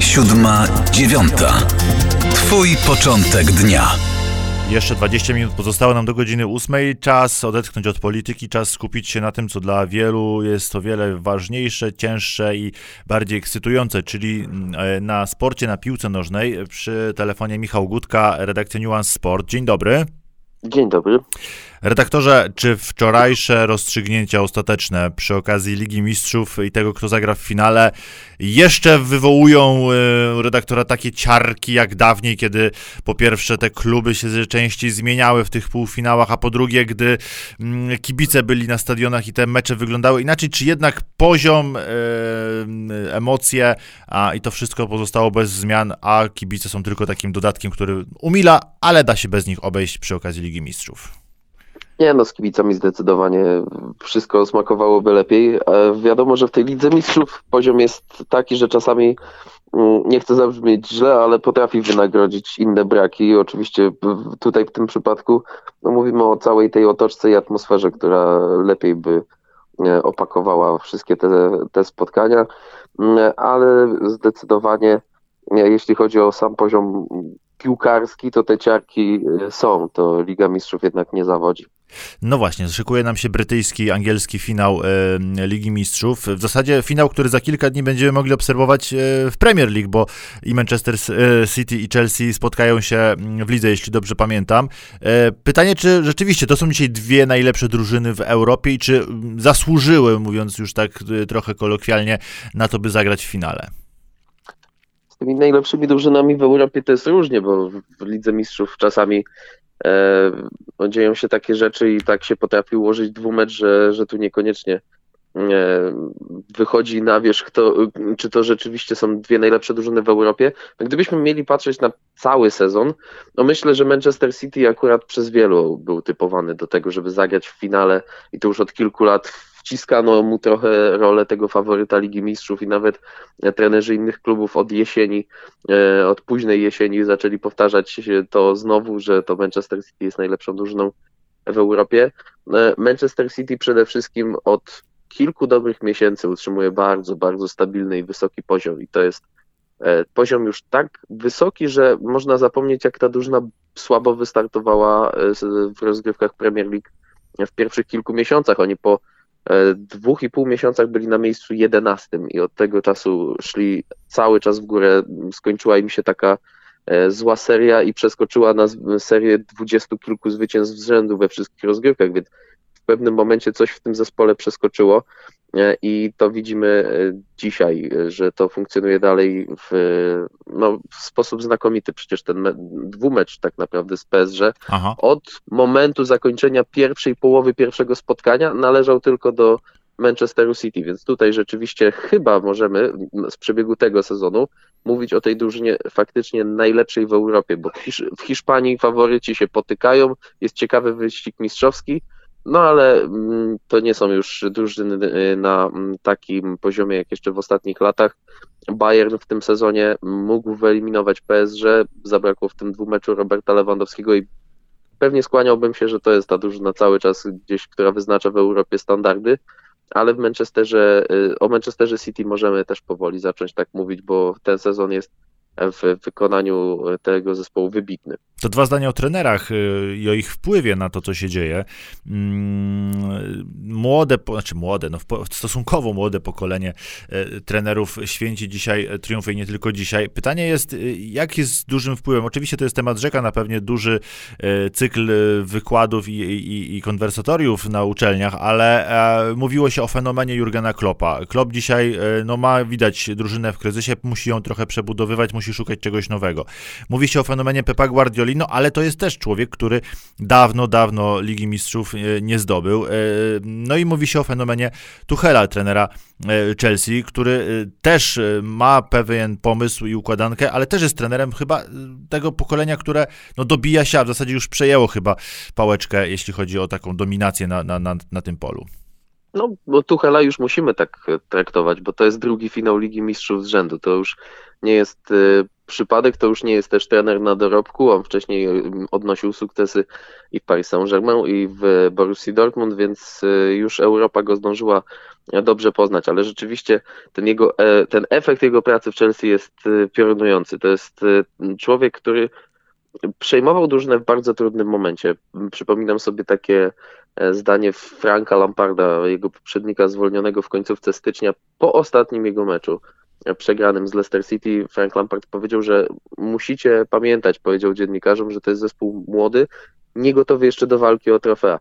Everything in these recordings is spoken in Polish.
Siódma, dziewiąta. Twój początek dnia. Jeszcze 20 minut pozostało nam do godziny 8. Czas odetchnąć od polityki, czas skupić się na tym, co dla wielu jest o wiele ważniejsze, cięższe i bardziej ekscytujące, czyli mm, e, na sporcie, na piłce nożnej. Przy telefonie Michał Gutka, redakcja Nuance Sport. Dzień dobry. Dzień dobry. Redaktorze, czy wczorajsze rozstrzygnięcia ostateczne przy okazji Ligi Mistrzów i tego, kto zagra w finale, jeszcze wywołują y, redaktora takie ciarki jak dawniej, kiedy po pierwsze te kluby się częściej zmieniały w tych półfinałach, a po drugie, gdy mm, kibice byli na stadionach i te mecze wyglądały inaczej, czy jednak poziom, y, emocje a, i to wszystko pozostało bez zmian, a kibice są tylko takim dodatkiem, który umila, ale da się bez nich obejść przy okazji Ligi Mistrzów? Nie, no z kibicami zdecydowanie wszystko smakowałoby lepiej. Wiadomo, że w tej Lidze Mistrzów poziom jest taki, że czasami mm, nie chcę zabrzmieć źle, ale potrafi wynagrodzić inne braki. Oczywiście tutaj w tym przypadku no mówimy o całej tej otoczce i atmosferze, która lepiej by e, opakowała wszystkie te, te spotkania, mm, ale zdecydowanie e, jeśli chodzi o sam poziom piłkarski, to te ciarki e, są. To Liga Mistrzów jednak nie zawodzi. No właśnie, szykuje nam się brytyjski, angielski finał e, Ligi Mistrzów. W zasadzie finał, który za kilka dni będziemy mogli obserwować e, w Premier League, bo i Manchester e, City i Chelsea spotkają się mm, w lidze, jeśli dobrze pamiętam. E, pytanie, czy rzeczywiście to są dzisiaj dwie najlepsze drużyny w Europie i czy mm, zasłużyły, mówiąc już tak e, trochę kolokwialnie, na to, by zagrać w finale? Tymi najlepszymi drużynami w Europie to jest różnie, bo w Lidze Mistrzów czasami e, no, dzieją się takie rzeczy i tak się potrafi ułożyć dwumecz, że, że tu niekoniecznie e, wychodzi na wierzch, kto, czy to rzeczywiście są dwie najlepsze drużyny w Europie. No, gdybyśmy mieli patrzeć na cały sezon, no myślę, że Manchester City akurat przez wielu był typowany do tego, żeby zagrać w finale i to już od kilku lat wciskano mu trochę rolę tego faworyta Ligi Mistrzów i nawet trenerzy innych klubów od jesieni, e, od późnej jesieni zaczęli powtarzać to znowu, że to Manchester City jest najlepszą drużyną w Europie. E, Manchester City przede wszystkim od kilku dobrych miesięcy utrzymuje bardzo, bardzo stabilny i wysoki poziom i to jest e, poziom już tak wysoki, że można zapomnieć, jak ta drużyna słabo wystartowała w rozgrywkach Premier League w pierwszych kilku miesiącach. Oni po E, dwóch i pół miesiącach byli na miejscu jedenastym i od tego czasu szli cały czas w górę. Skończyła im się taka e, zła seria i przeskoczyła na serię dwudziestu kilku zwycięstw z rzędu we wszystkich rozgrywkach, więc w pewnym momencie coś w tym zespole przeskoczyło. E, i to widzimy e, dzisiaj, e, że to funkcjonuje dalej w, no, w sposób znakomity. Przecież ten dwumecz tak naprawdę z PSG Aha. od momentu zakończenia pierwszej połowy pierwszego spotkania należał tylko do Manchesteru City, więc tutaj rzeczywiście chyba możemy z przebiegu tego sezonu mówić o tej drużynie faktycznie najlepszej w Europie, bo w Hiszpanii faworyci się potykają, jest ciekawy wyścig mistrzowski, no ale mm, to nie są już drużyny y, na mm, takim poziomie jak jeszcze w ostatnich latach. Bayern w tym sezonie mógł wyeliminować PSG, zabrakło w tym dwumeczu Roberta Lewandowskiego i pewnie skłaniałbym się, że to jest ta drużyna cały czas gdzieś, która wyznacza w Europie standardy, ale w Manchesterze, y, o Manchesterze City możemy też powoli zacząć tak mówić, bo ten sezon jest w wykonaniu tego zespołu wybitny. To dwa zdania o trenerach y, i o ich wpływie na to, co się dzieje. Młode, znaczy młode, no stosunkowo młode pokolenie e, trenerów święci dzisiaj triumfy i nie tylko dzisiaj. Pytanie jest, y, jak jest z dużym wpływem? Oczywiście to jest temat rzeka, na pewnie duży e, cykl wykładów i, i, i konwersatoriów na uczelniach, ale e, mówiło się o fenomenie Jurgena Kloppa. Klopp dzisiaj no, ma widać drużynę w kryzysie, musi ją trochę przebudowywać, musi szukać czegoś nowego. Mówi się o fenomenie Pepa Guardiola, no ale to jest też człowiek, który dawno, dawno Ligi Mistrzów e, nie zdobył. E, no i mówi się o fenomenie Tuchela, trenera e, Chelsea, który też ma pewien pomysł i układankę, ale też jest trenerem chyba tego pokolenia, które no, dobija się, a w zasadzie już przejęło chyba pałeczkę, jeśli chodzi o taką dominację na, na, na, na tym polu. No, bo Tuchela już musimy tak traktować, bo to jest drugi finał Ligi Mistrzów z rzędu. To już nie jest przypadek, to już nie jest też trener na dorobku, on wcześniej mm, odnosił sukcesy i w Paris Saint-Germain i w Borussii Dortmund, więc y, już Europa go zdążyła dobrze poznać, ale rzeczywiście ten, jego, e, ten efekt jego pracy w Chelsea jest y, piorunujący. To jest człowiek, który przejmował drużynę w bardzo trudnym momencie. Przypominam sobie takie e, zdanie Franka Lamparda, jego poprzednika zwolnionego w końcówce stycznia po ostatnim jego meczu e, przegranym z Leicester City. Frank Lampard powiedział, że musicie pamiętać, powiedział dziennikarzom, że to jest zespół młody, nie gotowy jeszcze do walki o trofea.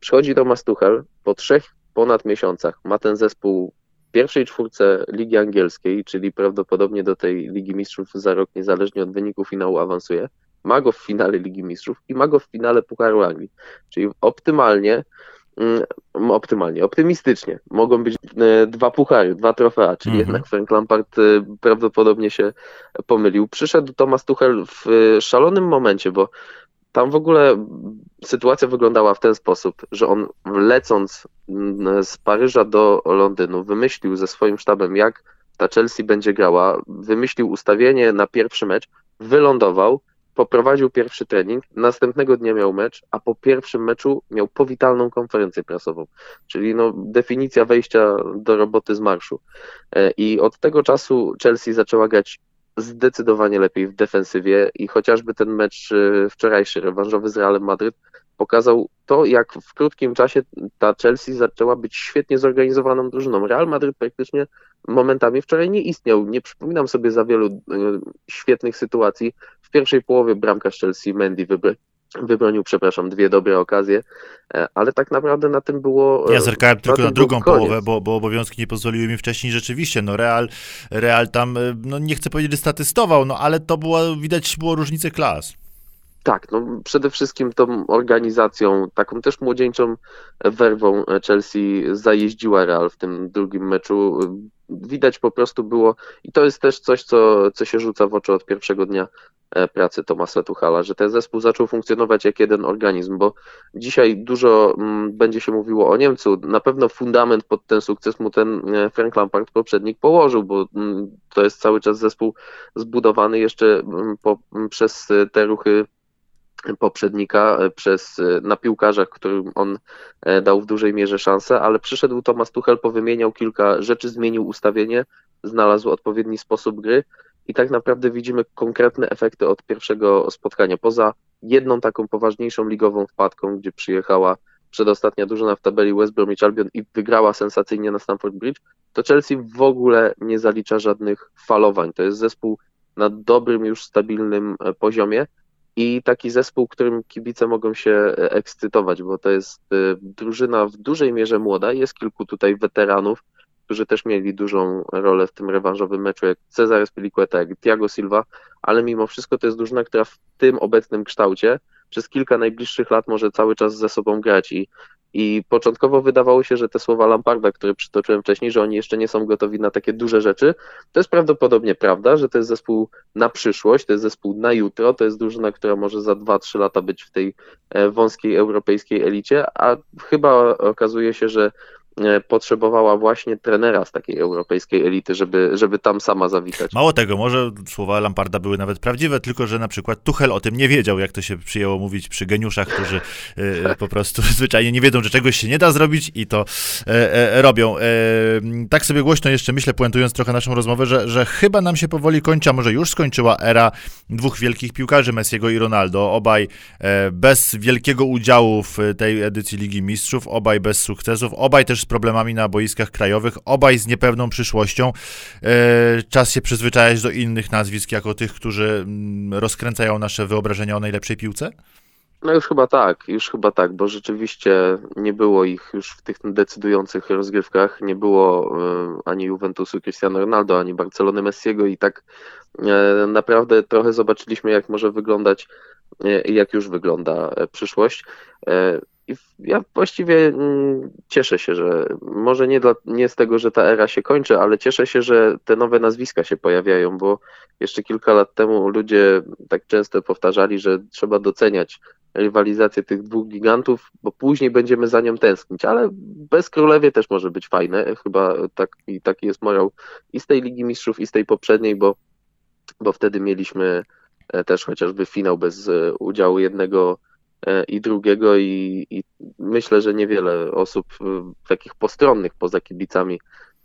Przychodzi Thomas Tuchel po trzech ponad miesiącach, ma ten zespół w pierwszej czwórce Ligi Angielskiej, czyli prawdopodobnie do tej Ligi Mistrzów za rok, niezależnie od wyniku finału, awansuje ma go w finale Ligi Mistrzów i ma go w finale Pucharu Anglii. Czyli optymalnie, optymalnie, optymistycznie mogą być e, dwa puchary, dwa trofea, czyli mm -hmm. jednak Frank Lampard e, prawdopodobnie się pomylił. Przyszedł Thomas Tuchel w e, szalonym momencie, bo tam w ogóle sytuacja wyglądała w ten sposób, że on lecąc mm, z Paryża do Londynu wymyślił ze swoim sztabem, jak ta Chelsea będzie grała, wymyślił ustawienie na pierwszy mecz, wylądował, poprowadził pierwszy trening, następnego dnia miał mecz, a po pierwszym meczu miał powitalną konferencję prasową, czyli no, definicja wejścia do roboty z marszu. E, I od tego czasu Chelsea zaczęła grać zdecydowanie lepiej w defensywie i chociażby ten mecz e, wczorajszy, rewanżowy z Realem Madryt, pokazał to, jak w krótkim czasie ta Chelsea zaczęła być świetnie zorganizowaną drużyną. Real Madryt praktycznie momentami wczoraj nie istniał. Nie przypominam sobie za wielu e, świetnych sytuacji. W pierwszej połowie bramka Chelsea Mendy wybronił, przepraszam, dwie dobre okazje, e, ale tak naprawdę na tym było... E, ja zerkałem tylko na drugą połowę, bo, bo obowiązki nie pozwoliły mi wcześniej rzeczywiście, no Real, Real tam, no nie chcę powiedzieć, statystował, no ale to było, widać było różnicę klas. Tak, no przede wszystkim tą organizacją, taką też młodzieńczą werwą Chelsea zajeździła Real w tym drugim meczu. Widać po prostu było, i to jest też coś, co, co się rzuca w oczy od pierwszego dnia e, pracy Tomasa Tuchala, że ten zespół zaczął funkcjonować jak jeden organizm, bo dzisiaj dużo mm, będzie się mówiło o Niemcu. Na pewno fundament pod ten sukces mu ten e, Frank Lampard poprzednik położył, bo mm, to jest cały czas zespół zbudowany jeszcze mm, po, przez te ruchy poprzednika e, przez, e, na piłkarzach, którym on e, dał w dużej mierze szansę, ale przyszedł Tomasz Tuchel, powymieniał kilka rzeczy, zmienił ustawienie, znalazł odpowiedni sposób gry i tak naprawdę widzimy konkretne efekty od pierwszego spotkania. Poza jedną taką poważniejszą ligową wpadką, gdzie przyjechała przedostatnia drużyna w tabeli West Bromwich Albion i wygrała sensacyjnie na Stamford Bridge, to Chelsea w ogóle nie zalicza żadnych falowań. To jest zespół na dobrym, już stabilnym poziomie i taki zespół, którym kibice mogą się e, ekscytować, bo to jest e, drużyna w dużej mierze młoda. Jest kilku tutaj weteranów, którzy też mieli dużą rolę w tym rewanżowym meczu, jak Cezary Spilicueta, jak Thiago Silva, ale mimo wszystko to jest drużyna, która w tym obecnym kształcie przez kilka najbliższych lat może cały czas ze sobą grać i i początkowo wydawało się, że te słowa Lamparda, które przytoczyłem wcześniej, że oni jeszcze nie są gotowi na takie duże rzeczy, to jest prawdopodobnie prawda, że to jest zespół na przyszłość, to jest zespół na jutro, to jest drużyna, która może za 2-3 lata być w tej e, wąskiej europejskiej elicie, a chyba okazuje się, że potrzebowała właśnie trenera z takiej europejskiej elity, żeby, żeby tam sama zawitać. Mało tego, może słowa Lamparda były nawet prawdziwe, tylko że na przykład Tuchel o tym nie wiedział, jak to się przyjęło mówić przy geniuszach, którzy y, po prostu zwyczajnie nie wiedzą, że czegoś się nie da zrobić i to robią. tak sobie głośno jeszcze myślę, puentując trochę naszą rozmowę, że, że chyba nam się powoli kończy, a może już skończyła era dwóch wielkich piłkarzy, Messiego i Ronaldo, obaj bez wielkiego udziału w tej edycji Ligi Mistrzów, obaj bez sukcesów, obaj też problemami na boiskach krajowych, obaj z niepewną przyszłością. E, czas się przyzwyczajać do innych nazwisk, jako tych, którzy mm, rozkręcają nasze wyobrażenia o najlepszej piłce? No już chyba tak, już chyba tak, bo rzeczywiście nie było ich już w tych decydujących rozgrywkach, nie było e, ani Juventusu Cristiano Ronaldo, ani Barcelony Messiego i tak e, naprawdę trochę zobaczyliśmy, jak może wyglądać i jak już wygląda przyszłość. I ja właściwie mm, cieszę się, że może nie, dla, nie z tego, że ta era się kończy, ale cieszę się, że te nowe nazwiska się pojawiają, bo jeszcze kilka lat temu ludzie tak często powtarzali, że trzeba doceniać rywalizację tych dwóch gigantów, bo później będziemy za nią tęsknić, ale bez Królewie też może być fajne, chyba tak, taki jest morał i z tej Ligi Mistrzów, i z tej poprzedniej, bo bo wtedy mieliśmy e, też chociażby finał bez e, udziału jednego i drugiego i, i myślę, że niewiele osób e, takich postronnych poza kibicami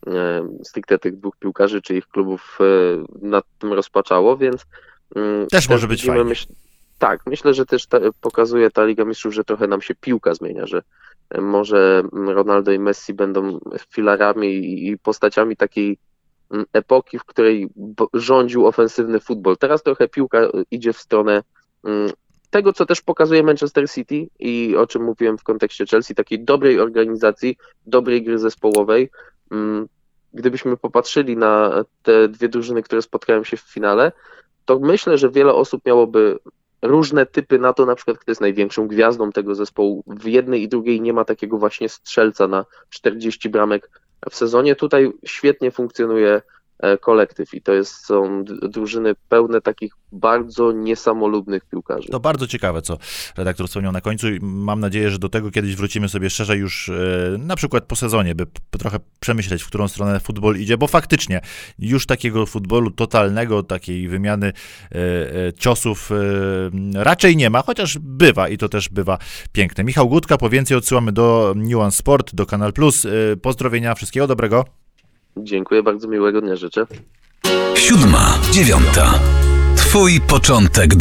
e, stricte tych dwóch piłkarzy czy ich klubów e, nad tym rozpaczało, więc mm, Też może być widzimy, fajnie. myśl, tak, myślę, że też ta, pokazuje ta Liga Mistrzów, że trochę nam się piłka zmienia, że e, może Ronaldo i Messi będą filarami i, postaciami takiej mm, epoki, w której rządził ofensywny futbol. Teraz trochę piłka e, idzie w stronę mm, tego, co też pokazuje Manchester City i o czym mówiłem w kontekście Chelsea, takiej dobrej organizacji, dobrej gry zespołowej. Mm, Gdybyśmy popatrzyli na te dwie drużyny, które spotkają się w finale, to myślę, że wiele osób miałoby różne typy na to, na przykład kto jest największą gwiazdą tego zespołu. W jednej i drugiej nie ma takiego właśnie strzelca na 40 bramek w sezonie. Tutaj świetnie funkcjonuje kolektyw i to jest, są drużyny pełne takich bardzo niesamolubnych piłkarzy. To bardzo ciekawe, co redaktor wspomniał na końcu i mam nadzieję, że do tego kiedyś wrócimy sobie szerzej już e, na przykład po sezonie, by trochę przemyśleć, w którą stronę futbol idzie, bo faktycznie już takiego futbolu totalnego, takiej wymiany e, e, ciosów e, raczej nie ma, chociaż bywa i to też bywa piękne. Michał Gutka, po więcej odsyłamy do Nuance Sport, do Kanal Plus. E, Pozdrowienia, wszystkiego dobrego. Dziękuję, bardzo miłego dnia życzę. Siódma, dziewiąta. Twój początek